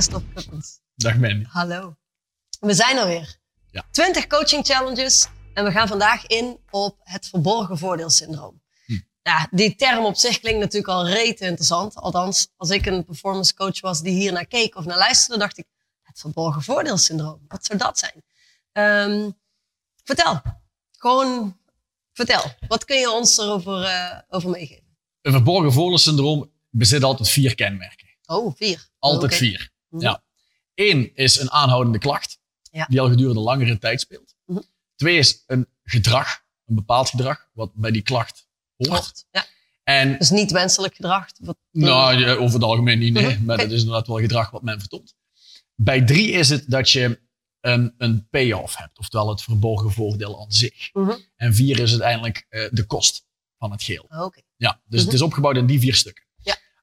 Christophe. Dag Mandy. Hallo. We zijn er weer. Ja. 20 coaching challenges en we gaan vandaag in op het verborgen voordeelsyndroom. Hm. Ja, die term op zich klinkt natuurlijk al rete interessant. Althans, als ik een performance coach was die hier naar keek of naar luisterde, dacht ik, het verborgen voordeelsyndroom, wat zou dat zijn? Ehm, vertel. Gewoon vertel. Wat kun je ons erover eh, over meegeven? Een verborgen voordeelsyndroom bezit altijd vier kenmerken. Oh, vier. Altijd vier. Mhm. Ja. Eén is een aanhoudende klacht, Ja. die al gedurende langere tijd speelt. Mhm. Twee is een gedrag, een bepaald gedrag, wat bij die klacht hoort. Ja. En Dus niet wenselijk gedrag. Wat, nou, over het algemeen niet, nee. Mhm. Maar dat is inderdaad wel gedrag wat men vertoont. Bij drie is het dat je een, een payoff hebt, oftewel het verborgen voordeel aan zich. En vier is uiteindelijk eh, de kost van het geheel. Oké. Ja, dus het is opgebouwd in die vier stukken.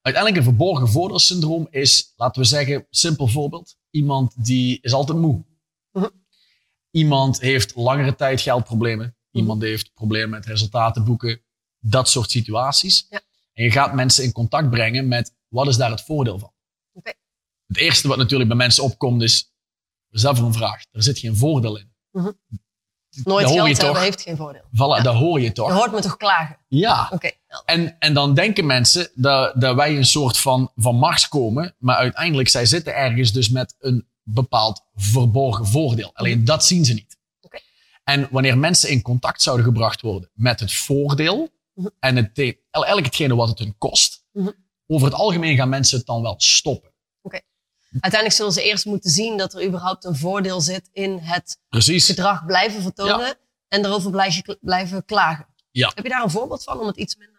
Uiteindelijk een verborgen voordeelsyndroom is, laten we zeggen, simpel voorbeeld. Iemand die is altijd moe. Mhm. Iemand heeft langere tijd geldproblemen. Iemand heeft problemen met resultaten boeken. Dat soort situaties. Ja. En je gaat mensen in contact brengen met wat is daar het voordeel van. Het eerste wat natuurlijk bij mensen opkomt is, zelf een vraag. Er zit geen voordeel in. Nooit geld hebben toch? heeft geen voordeel. Voilà, Ja. dat hoor je toch? Je hoort me toch klagen? Ja. Oké. nou, En, en dan denken mensen dat, dat wij een soort van, van Mars komen, maar uiteindelijk zij zitten ergens dus met een bepaald verborgen voordeel. Alleen dat zien ze niet. Oké. En wanneer mensen in contact zouden gebracht worden met het voordeel Mhm. en het, eigenlijk hetgene wat het hun kost, Mhm. over het algemeen gaan mensen het dan wel stoppen. Uiteindelijk zullen ze eerst moeten zien dat er überhaupt een voordeel zit in het Precies. gedrag blijven vertonen en erover blijven, blijven klagen. Ja. Heb je daar een voorbeeld van om het iets minder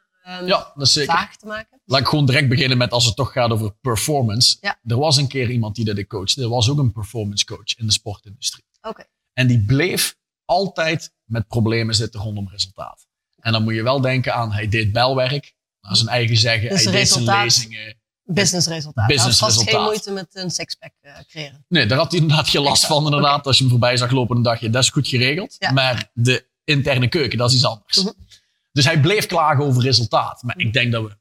Ja, dat is zeker. vaag te maken? Laat ik gewoon direct beginnen met als het toch gaat over performance. Ja. Er was een keer iemand die dat ik coachte. Er was ook een performance coach in de sportindustrie. Oké. En die bleef altijd met problemen zitten rondom resultaat. En dan moet je wel denken aan, hij deed belwerk, naar zijn eigen zeggen. Dus hij deed zijn lezingen. Businessresultaat. Business had vast geen moeite met een sixpack eh, creëren. Nee, daar had hij inderdaad geen last van. Inderdaad. Als je hem voorbij zag lopen, dan dacht je, dat is goed geregeld. Ja. Maar de interne keuken, dat is iets anders. Mhm. Dus hij bleef klagen over resultaat. Maar ik denk dat we,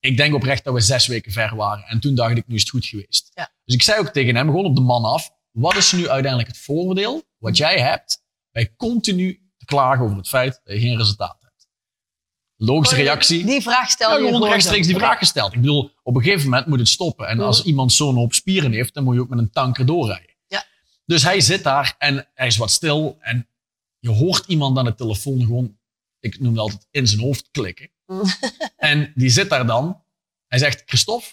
ik denk oprecht dat we zes weken ver waren. En toen dacht ik, nu is het goed geweest. Ja. Dus ik zei ook tegen hem, gewoon op de man af, wat is nu uiteindelijk het voordeel wat jij hebt bij continu te klagen over het feit dat je geen resultaat hebt? Logische reactie. Die vraag stel Ja, je gewoon rechtstreeks die vraag gesteld. Ik bedoel, op een gegeven moment moet het stoppen. En als Mhm. iemand zo'n hoop spieren heeft, dan moet je ook met een tanker doorrijden. Ja. Dus hij zit daar en hij is wat stil. En je hoort iemand aan de telefoon gewoon, ik noem het altijd, in zijn hoofd klikken. Mhm. En die zit daar dan. Hij zegt, Christophe,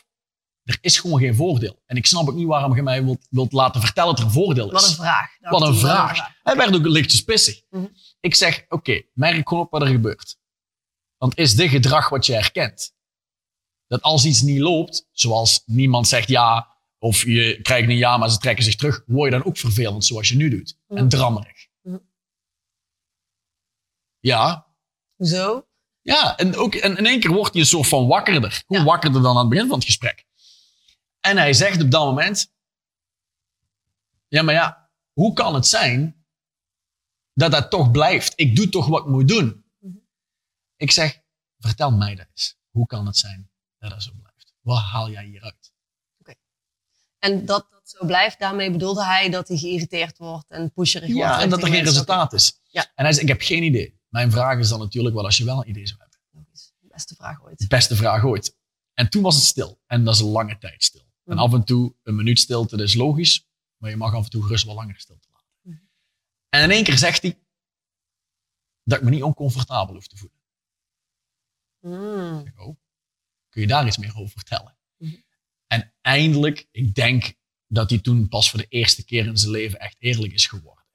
er is gewoon geen voordeel. En ik snap ook niet waarom je mij wilt, wilt laten vertellen dat er een voordeel is. Wat een vraag. dacht Wat een hij, vraag. Hij werd ook lichtjes pissig. Mhm. Ik zeg, oké, merk gewoon op wat er gebeurt. Want is dit gedrag wat je herkent? Dat als iets niet loopt, zoals niemand zegt ja, of je krijgt een ja, maar ze trekken zich terug, word je dan ook vervelend zoals je nu doet. En drammerig. Ja, Hoezo? ja, en, ook, en in één keer wordt hij een soort van wakkerder. Hoe Ja. wakkerder dan aan het begin van het gesprek. En hij zegt op dat moment: Ja, maar ja, hoe kan het zijn dat dat toch blijft? Ik doe toch wat ik moet doen. Ik zeg: Vertel mij dat eens. Hoe kan het zijn dat dat zo blijft? Wat haal jij hieruit? En dat dat zo blijft, daarmee bedoelde hij dat hij geïrriteerd wordt en pusherig wordt. Ja, en dat er geen resultaat is. Ja. En hij zegt: Ik heb geen idee. Mijn vraag is dan natuurlijk wel als je wel een idee zou hebben. Oké, logisch. Beste vraag ooit. Beste vraag ooit. En toen was het stil. En dat is een lange tijd stil. En Mhm. af en toe een minuut stilte, dat is logisch. Maar je mag af en toe gerust wel langer stilte laten. Mhm. En in één keer zegt hij dat ik me niet oncomfortabel hoef te voelen. Hmm. Ik oh, kun je daar iets meer over vertellen? Mhm. En eindelijk, ik denk dat hij toen pas voor de eerste keer in zijn leven echt eerlijk is geworden.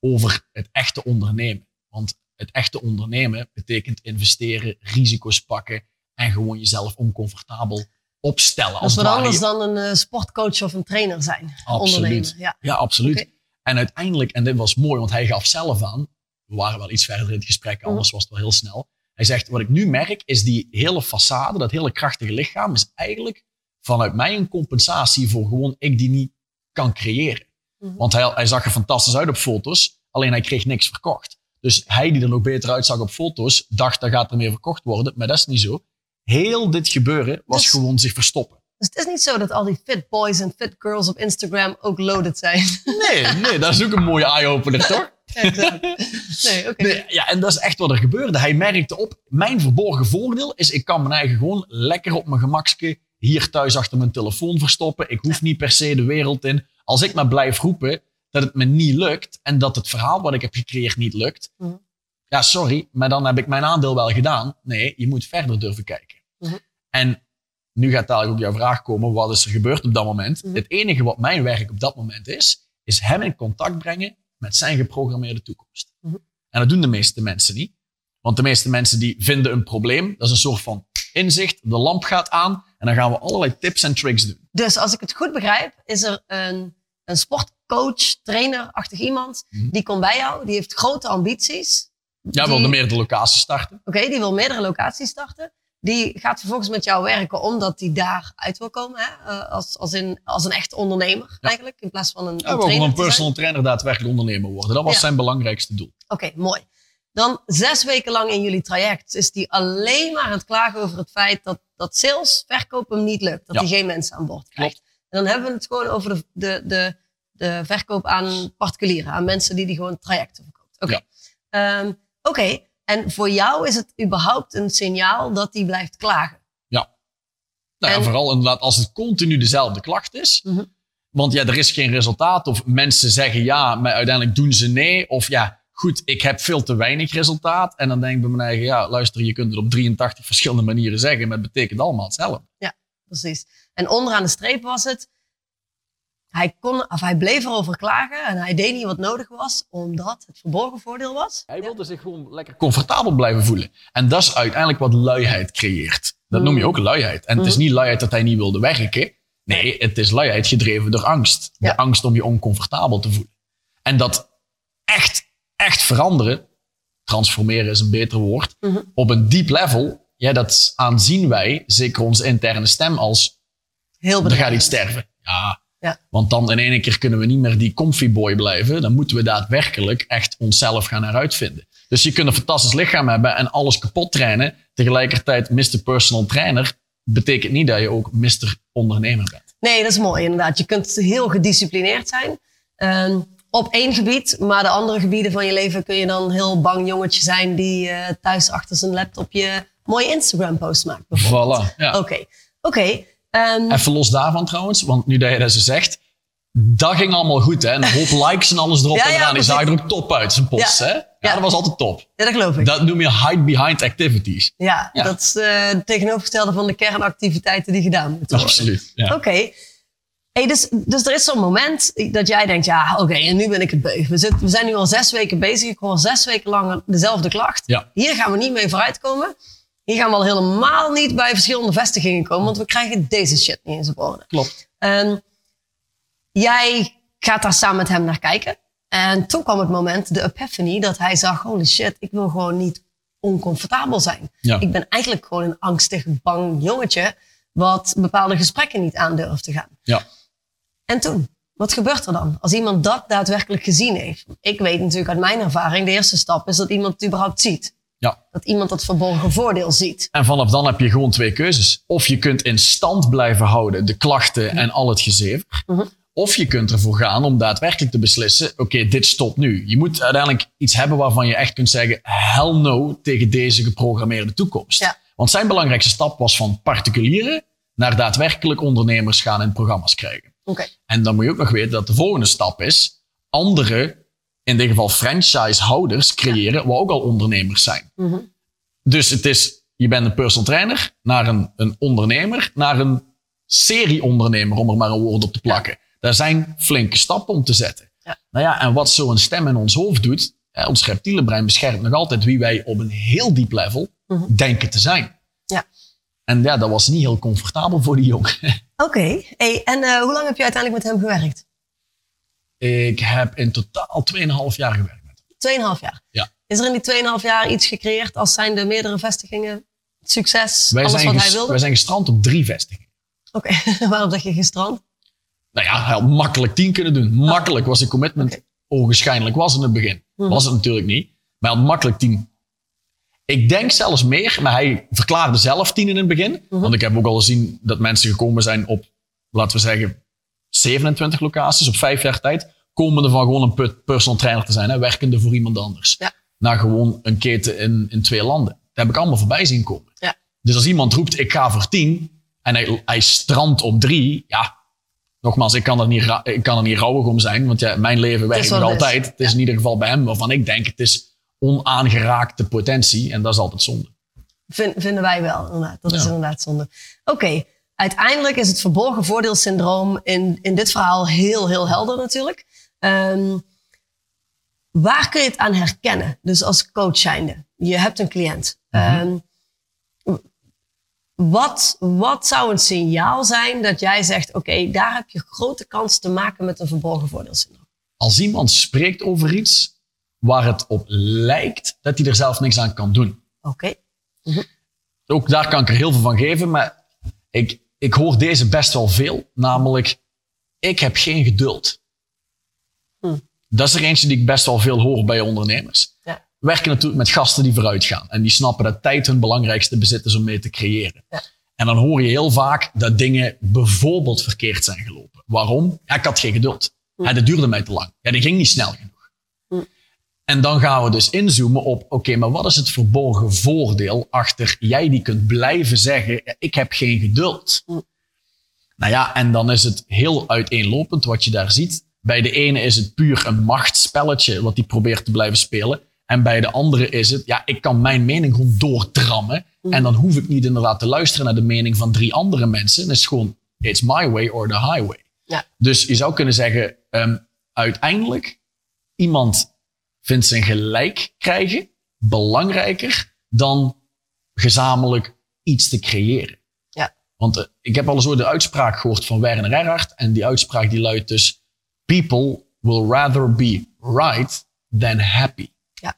Over het echte ondernemen. Want het echte ondernemen betekent investeren, risico's pakken en gewoon jezelf oncomfortabel opstellen. Dat Als is wat anders dan een eh, sportcoach of een trainer zijn. Absoluut. Ja. Ja, absoluut. En uiteindelijk, en dit was mooi, want hij gaf zelf aan, we waren wel iets verder in het gesprek, Mhm. anders was het wel heel snel. Hij zegt, wat ik nu merk, is die hele façade, dat hele krachtige lichaam, is eigenlijk vanuit mij een compensatie voor gewoon ik die niet kan creëren. Mhm. Want hij, hij zag er fantastisch uit op foto's, alleen hij kreeg niks verkocht. Dus hij die er nog beter uitzag op foto's, dacht dat gaat er meer verkocht worden, maar dat is niet zo. Heel dit gebeuren was Dus- gewoon zich verstoppen. Dus het is niet zo dat al die fit boys en fit girls op Instagram ook loaded zijn. Nee, nee, dat is ook een mooie eye-opener, toch? Exact. Nee, oké. Nee, ja, en dat is echt wat er gebeurde. Hij merkte op, mijn verborgen voordeel is, ik kan mijn eigen gewoon lekker op mijn gemakske hier thuis achter mijn telefoon verstoppen. Ik hoef niet per se de wereld in. Als ik maar blijf roepen dat het me niet lukt en dat het verhaal wat ik heb gecreëerd niet lukt. Mhm. Ja, sorry, maar dan heb ik mijn aandeel wel gedaan. Nee, je moet verder durven kijken. Mhm. En nu gaat dadelijk ook jouw vraag komen, wat is er gebeurd op dat moment? Mhm. Het enige wat mijn werk op dat moment is, is hem in contact brengen met zijn geprogrammeerde toekomst. Mhm. En dat doen de meeste mensen niet. Want de meeste mensen die vinden een probleem, dat is een soort van inzicht, de lamp gaat aan en dan gaan we allerlei tips en tricks doen. Dus als ik het goed begrijp, is er een, een sportcoach, trainer-achtig iemand. Mhm. Die komt bij jou, die heeft grote ambities. Ja, Die- wil de meerdere locaties starten. Oké, die wil meerdere locaties starten. Die gaat vervolgens met jou werken omdat die daar uit wil komen. Hè? Eh, als, als, in, als een echte ondernemer eigenlijk. In plaats van een, Ja, een een zijn. personal trainer daadwerkelijk ondernemer worden. Dat was Ja. zijn belangrijkste doel. Oké, mooi. Dan zes weken lang in jullie traject is die alleen maar aan het klagen over het feit dat, dat sales, verkoop hem niet lukt. Dat Ja. hij geen mensen aan boord krijgt. Klopt. En dan hebben we het gewoon over de, de, de, de verkoop aan particulieren. Aan mensen die die gewoon trajecten verkoopt. Oké. Ehm, Oké, en voor jou is het überhaupt een signaal dat die blijft klagen. Nou, ja, En- vooral inderdaad als het continu dezelfde klacht is. Mhm. Want ja, er is geen resultaat. Of mensen zeggen ja, maar uiteindelijk doen ze nee. Of ja, goed, ik heb veel te weinig resultaat. En dan denk ik bij mijn eigen, ja, luister, je kunt het op 83 verschillende manieren zeggen. Maar het betekent allemaal hetzelfde. Precies. En onderaan de streep was het. Hij, kon, of hij bleef erover klagen en hij deed niet wat nodig was, omdat het verborgen voordeel was. Hij wilde zich gewoon lekker comfortabel blijven voelen. En dat is uiteindelijk wat luiheid creëert. Dat noem je ook luiheid. En het is Mhm. niet luiheid dat hij niet wilde werken. Nee, het is luiheid gedreven door angst. De angst om je oncomfortabel te voelen. En dat echt, echt veranderen, transformeren is een beter woord, Mhm. op een diep level, ja, dat aanzien wij, zeker onze interne stem, als Heel er gaat iets sterven. Ja. Ja. Want dan in één keer kunnen we niet meer die comfy boy blijven. Dan moeten we daadwerkelijk echt onszelf gaan heruitvinden. Dus je kunt een fantastisch lichaam hebben en alles kapot trainen. Tegelijkertijd Mr. Personal Trainer betekent niet dat je ook Mr. Ondernemer bent. Nee, dat is mooi inderdaad. Je kunt heel gedisciplineerd zijn ehm, op één gebied, maar de andere gebieden van je leven kun je dan heel bang jongetje zijn die eh, thuis achter zijn laptopje mooie Instagram posts maakt. bijvoorbeeld. Voilà. Ja. Oké, oké. Ehm, Even los daarvan trouwens, want nu dat je dat zo zegt. Dat ging allemaal goed, hè? En een hoop likes en alles erop Ja, en ja, eraan. Die zag er ook top uit, zijn post, Ja. hè? Ja, Ja. dat was altijd top. ja, dat geloof ik. Dat noem je hide behind activities. ja, Ja. dat is eh, het tegenovergestelde van de kernactiviteiten die gedaan moeten worden. Absoluut. Ja. Oké. Hey, dus, dus er is zo'n moment dat jij denkt, ja, oké, en nu ben ik het beu. We, zitten, we zijn nu al zes weken bezig. Ik hoor zes weken lang dezelfde klacht. Ja. Hier gaan we niet mee vooruitkomen. Hier gaan we al helemaal niet bij verschillende vestigingen komen, want we krijgen deze shit niet in zijn orde. Klopt. En jij gaat daar samen met hem naar kijken. En toen kwam het moment, de epiphany, dat hij zag, holy shit, ik wil gewoon niet oncomfortabel zijn. Ja. Ik ben eigenlijk gewoon een angstig, bang jongetje, wat bepaalde gesprekken niet aandurft te gaan. Ja. En toen? Wat gebeurt er dan? Als iemand dat daadwerkelijk gezien heeft. Ik weet natuurlijk uit mijn ervaring, de eerste stap is dat iemand het überhaupt ziet. Ja. Dat iemand dat verborgen voordeel ziet. En vanaf dan heb je gewoon twee keuzes. Of je kunt in stand blijven houden de klachten en al het gezever. Mhm. Of je kunt ervoor gaan om daadwerkelijk te beslissen: oké, dit stopt nu. Je moet uiteindelijk iets hebben waarvan je echt kunt zeggen: hell no tegen deze geprogrammeerde toekomst. Ja. Want zijn belangrijkste stap was van particulieren naar daadwerkelijk ondernemers gaan en programma's krijgen. Oké. En dan moet je ook nog weten dat de volgende stap is: andere, in dit geval franchisehouders, creëren, waar ook al ondernemers zijn. Mhm. Dus het is, je bent een personal trainer naar een, een ondernemer, naar een serieondernemer, om er maar een woord op te plakken. Daar zijn flinke stappen om te zetten. Ja. Nou ja, en wat zo'n stem in ons hoofd doet, hè, ons reptiele brein beschermt nog altijd wie wij op een heel diep level Mhm. denken te zijn. Ja. En ja, dat was niet heel comfortabel voor die jongen. Oké. Hey, en eh, hoe lang heb je uiteindelijk met hem gewerkt? Ik heb in totaal 2,5 jaar gewerkt met hem. Tweeënhalf jaar. Ja. Is er in die 2,5 jaar iets gecreëerd als zijn de meerdere vestigingen? Succes, Wij alles zijn, wat hij wilde? wij zijn gestrand op drie vestigingen. Oké, waarom zeg je gestrand? Nou ja, hij had makkelijk tien kunnen doen. Makkelijk was de commitment. Ogenschijnlijk was in het begin. Mhm. Was het natuurlijk niet. Maar hij had makkelijk tien. Ik denk zelfs meer, maar hij verklaarde zelf tien in het begin. Mhm. Want ik heb ook al gezien dat mensen gekomen zijn op, laten we zeggen, 27 locaties op vijf jaar tijd. Komende van gewoon een put- personal trainer te zijn, hè, werkende voor iemand anders. Ja. Naar gewoon een keten in, in twee landen. Dat heb ik allemaal voorbij zien komen. Ja. Dus als iemand roept, ik ga voor tien, en hij, hij strandt op drie, ja, nogmaals, ik kan er niet, ik kan er niet rouwig om zijn, want ja, mijn leven werkt nog altijd. Het is in ieder geval bij hem waarvan ik denk, het is onaangeraakte potentie en dat is altijd zonde. Vin- vinden wij wel, inderdaad. Dat is inderdaad zonde. Oké, uiteindelijk is het verborgen voordeelsyndroom in, in dit verhaal heel, heel helder natuurlijk. Ehm, waar kun je het aan herkennen? Dus als coach zijnde, je hebt een cliënt. Ehm, wat, wat zou een signaal zijn dat jij zegt, oké, daar heb je grote kans te maken met een verborgen voordeelsyndroom? Als iemand spreekt over iets waar het op lijkt dat hij er zelf niks aan kan doen. Oké, Ook daar kan ik er heel veel van geven, maar ik, ik hoor deze best wel veel. Namelijk, ik heb geen geduld. Hm. Dat is er eentje die ik best wel veel hoor bij ondernemers. Ja. We werken natuurlijk met gasten die vooruit gaan. En die snappen dat tijd hun belangrijkste bezit is om mee te creëren. Ja. En dan hoor je heel vaak dat dingen bijvoorbeeld verkeerd zijn gelopen. Waarom? Ja, ik had geen geduld. Hm. Ja, dat duurde mij te lang. Ja, dat ging niet snel genoeg. En dan gaan we dus inzoomen op, oké, maar wat is het verborgen voordeel achter jij die kunt blijven zeggen, ik heb geen geduld. Nou ja, en dan is het heel uiteenlopend wat je daar ziet. Bij de ene is het puur een machtsspelletje wat die probeert te blijven spelen. En bij de andere is het, ja, ik kan mijn mening gewoon doordrammen. En dan hoef ik niet inderdaad te luisteren naar de mening van drie andere mensen. Het is gewoon, it's my way or the highway. Ja. Dus je zou kunnen zeggen, ehm, uiteindelijk, iemand vindt zijn gelijk krijgen belangrijker dan gezamenlijk iets te creëren. Ja. Want eh, ik heb al eens ooit de uitspraak gehoord van Werner Erhard. En die uitspraak die luidt dus, people will rather be right than happy. Ja.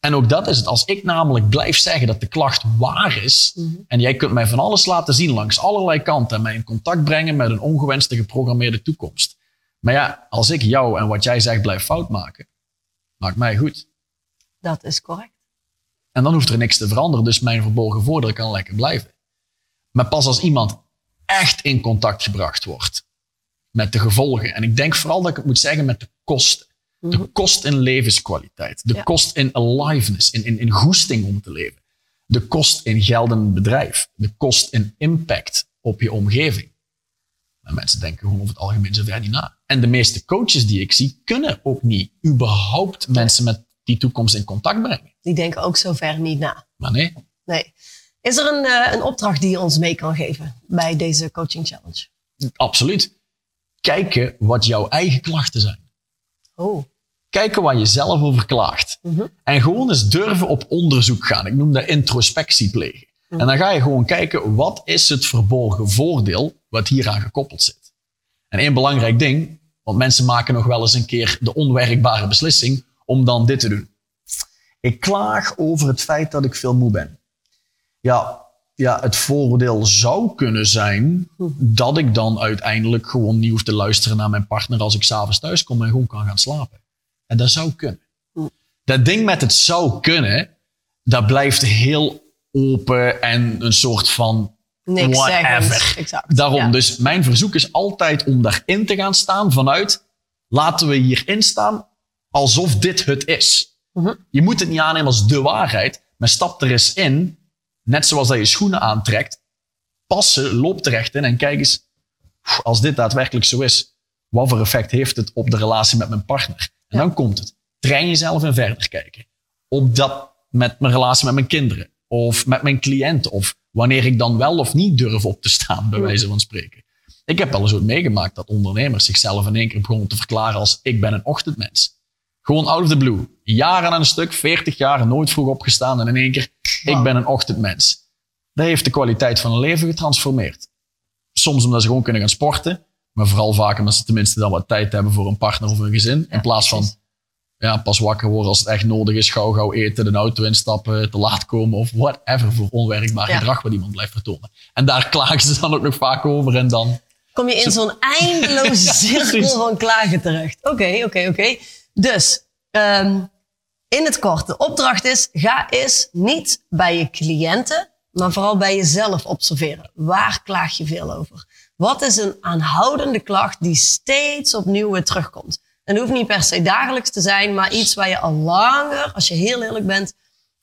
En ook dat is het. Als ik namelijk blijf zeggen dat de klacht waar is, Mhm. en jij kunt mij van alles laten zien langs allerlei kanten en mij in contact brengen met een ongewenste geprogrammeerde toekomst. Maar ja, als ik jou en wat jij zegt blijf fout maken, maakt mij goed. dat is correct. En dan hoeft er niks te veranderen, dus mijn verborgen voordeel kan lekker blijven. Maar pas als iemand echt in contact gebracht wordt met de gevolgen, en ik denk vooral dat ik het moet zeggen met de kosten. De kost in levenskwaliteit, de Ja. kost in aliveness, in, in, in goesting om te leven. De kost in geld in het bedrijf, de kost in impact op je omgeving. Maar mensen denken gewoon over het algemeen zover niet na. En de meeste coaches die ik zie, kunnen ook niet überhaupt mensen met die toekomst in contact brengen. Die denken ook zover niet na. Maar nee, Nee. Is er een, eh, een opdracht die je ons mee kan geven bij deze coaching challenge? absoluut. Kijken wat jouw eigen klachten zijn. Oh, Kijken waar je zelf over klaagt. Mhm. En gewoon eens durven op onderzoek gaan. Ik noem dat introspectie plegen. Mhm. En dan ga je gewoon kijken, wat is het verborgen voordeel wat hieraan gekoppeld zit? En één belangrijk ding, want mensen maken nog wel eens een keer de onwerkbare beslissing om dan dit te doen. Ik klaag over het feit dat ik veel moe ben. Ja, ja, het voordeel zou kunnen zijn dat ik dan uiteindelijk gewoon niet hoef te luisteren naar mijn partner als ik s'avonds thuis kom en gewoon kan gaan slapen. En dat zou kunnen. Dat ding met het zou kunnen, dat blijft heel open en een soort van niks whatever. Exact. Daarom, Ja. dus mijn verzoek is altijd om daarin te gaan staan vanuit, laten we hierin staan alsof dit het is. Mhm. Je moet het niet aannemen als de waarheid, maar stap er eens in, net zoals dat je schoenen aantrekt, passen, loop terecht in en kijk eens, als dit daadwerkelijk zo is, wat voor effect heeft het op de relatie met mijn partner? En dan komt het. Train jezelf en verder kijken. Op dat met mijn relatie met mijn kinderen. Of met mijn cliënten. Of wanneer ik dan wel of niet durf op te staan, bij wijze van spreken. Ik heb wel eens ooit meegemaakt dat ondernemers zichzelf in één keer begonnen te verklaren als ik ben een ochtendmens. Gewoon out of the blue. Jaren aan een stuk, 40 jaar, nooit vroeg opgestaan en in één keer, ik ben een ochtendmens. Dat heeft de kwaliteit van hun leven getransformeerd. Soms omdat ze gewoon kunnen gaan sporten, maar vooral vaak omdat ze tenminste dan wat tijd hebben voor een partner of een gezin. in plaats van. Ja, pas wakker worden als het echt nodig is, gauw gauw eten, de auto instappen, te laat komen of whatever voor onwerkbaar Ja. gedrag wat iemand blijft vertonen. En daar klagen ze dan ook nog vaak over en dan... Kom je in zo'n eindeloze cirkel van klagen terecht. Oké, oké, oké. Dus, ehm, in het kort, de opdracht is: ga eens niet bij je cliënten, maar vooral bij jezelf observeren. Waar klaag je veel over? Wat is een aanhoudende klacht die steeds opnieuw weer terugkomt? En het hoeft niet per se dagelijks te zijn, maar iets waar je al langer, als je heel eerlijk bent,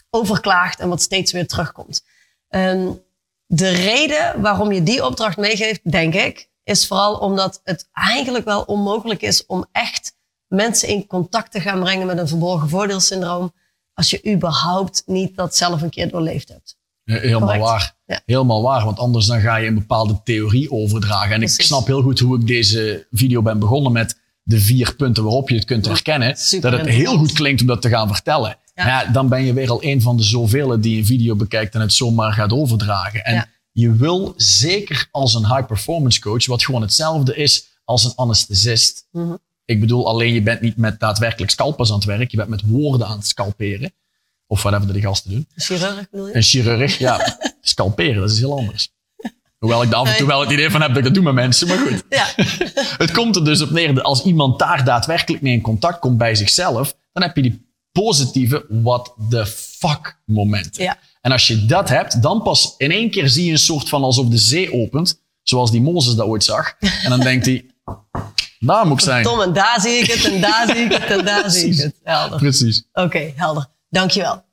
over klaagt en wat steeds weer terugkomt. Um, de reden waarom je die opdracht meegeeft, denk ik, is vooral omdat het eigenlijk wel onmogelijk is om echt mensen in contact te gaan brengen met een verborgen voordeelsyndroom als je überhaupt niet dat zelf een keer doorleefd hebt. Helemaal waar. Helemaal waar, want anders dan ga je een bepaalde theorie overdragen. En ik snap heel goed hoe ik deze video ben begonnen met de vier punten waarop je het kunt herkennen. dat het heel goed klinkt om dat te gaan vertellen. Ja. dan ben je weer al een van de zoveel die een video bekijkt en het zomaar gaat overdragen. En je wil zeker als een high performance coach, wat gewoon hetzelfde is als een anesthesist. Mhm. Ik bedoel, alleen je bent niet met daadwerkelijk scalpers aan het werk, je bent met woorden aan het scalperen. Of whatever de gasten doen. Een chirurg bedoel je? Een chirurg, ja. Scalperen, dat is heel anders. Hoewel ik daar af en toe wel het idee van heb dat ik dat doe met mensen, maar goed. Ja. het komt er dus op neer dat als iemand daar daadwerkelijk mee in contact komt bij zichzelf, dan heb je die positieve what the fuck momenten. Ja. En als je dat hebt, dan pas in één keer zie je een soort van alsof de zee opent, zoals die Mozes dat ooit zag. En dan denkt hij, daar moet ik zijn. Tom, en daar zie ik het, en daar zie ik het, en daar zie ik het. Helder. Precies. Oké, helder. Dankjewel.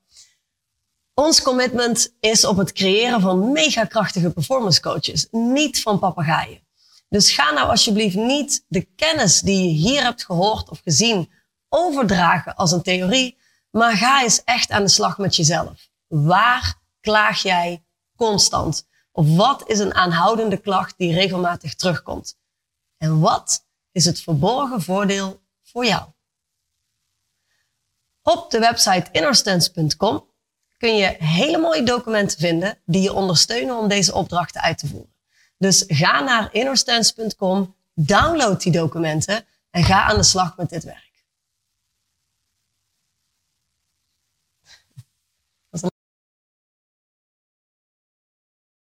Ons commitment is op het creëren van megakrachtige performance coaches, niet van papegaaien. Dus ga nou alsjeblieft niet de kennis die je hier hebt gehoord of gezien overdragen als een theorie, maar ga eens echt aan de slag met jezelf. Waar klaag jij constant? Of wat is een aanhoudende klacht die regelmatig terugkomt? En wat is het verborgen voordeel voor jou? Op de website innerstance.com kun je hele mooie documenten vinden die je ondersteunen om deze opdrachten uit te voeren. Dus ga naar innerstance.com, download die documenten en ga aan de slag met dit werk.